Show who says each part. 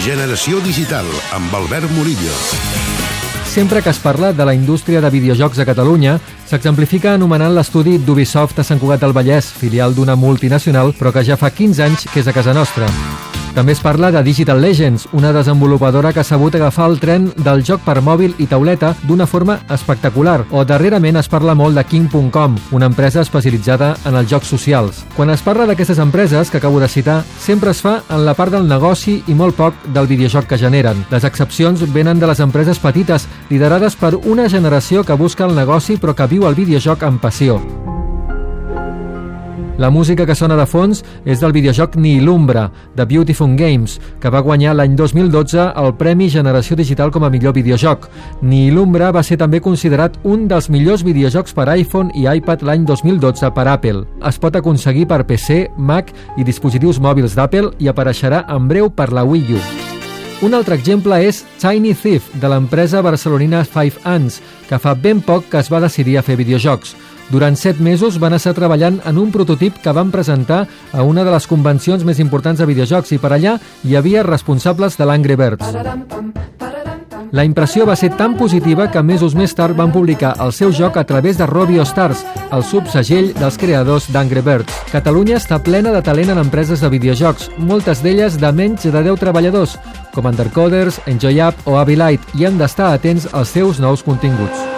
Speaker 1: Generació Digital, amb Albert Murillo.
Speaker 2: Sempre que es parla de la indústria de videojocs a Catalunya, s'exemplifica anomenant l'estudi d'Ubisoft a Sant Cugat del Vallès, filial d'una multinacional, però que ja fa 15 anys que és a casa nostra. També es parla de Digital Legends, una desenvolupadora que ha sabut agafar el tren del joc per mòbil i tauleta d'una forma espectacular. O darrerament es parla molt de King.com, una empresa especialitzada en els jocs socials. Quan es parla d'aquestes empreses que acabo de citar, sempre es fa en la part del negoci i molt poc del videojoc que generen. Les excepcions venen de les empreses petites, liderades per una generació que busca el negoci però que viu el videojoc amb passió. La música que sona de fons és del videojoc Nilumbra, de Beautiful Games, que va guanyar l'any 2012 el Premi Generació Digital com a millor videojoc. Nilumbra va ser també considerat un dels millors videojocs per iPhone i iPad l'any 2012 per Apple. Es pot aconseguir per PC, Mac i dispositius mòbils d'Apple i apareixerà en breu per la Wii U. Un altre exemple és Tiny Thief, de l'empresa barcelonina Five Ants, que fa ben poc que es va decidir a fer videojocs. Durant set mesos van estar treballant en un prototip que van presentar a una de les convencions més importants de videojocs i per allà hi havia responsables de l'Angry Birds. La impressió va ser tan positiva que mesos més tard van publicar el seu joc a través de Robio Stars, el subsegell dels creadors d'Angry Birds. Catalunya està plena de talent en empreses de videojocs, moltes d'elles de menys de 10 treballadors, com Undercoders, Enjoy App o Abilight, i hem d'estar atents als seus nous continguts.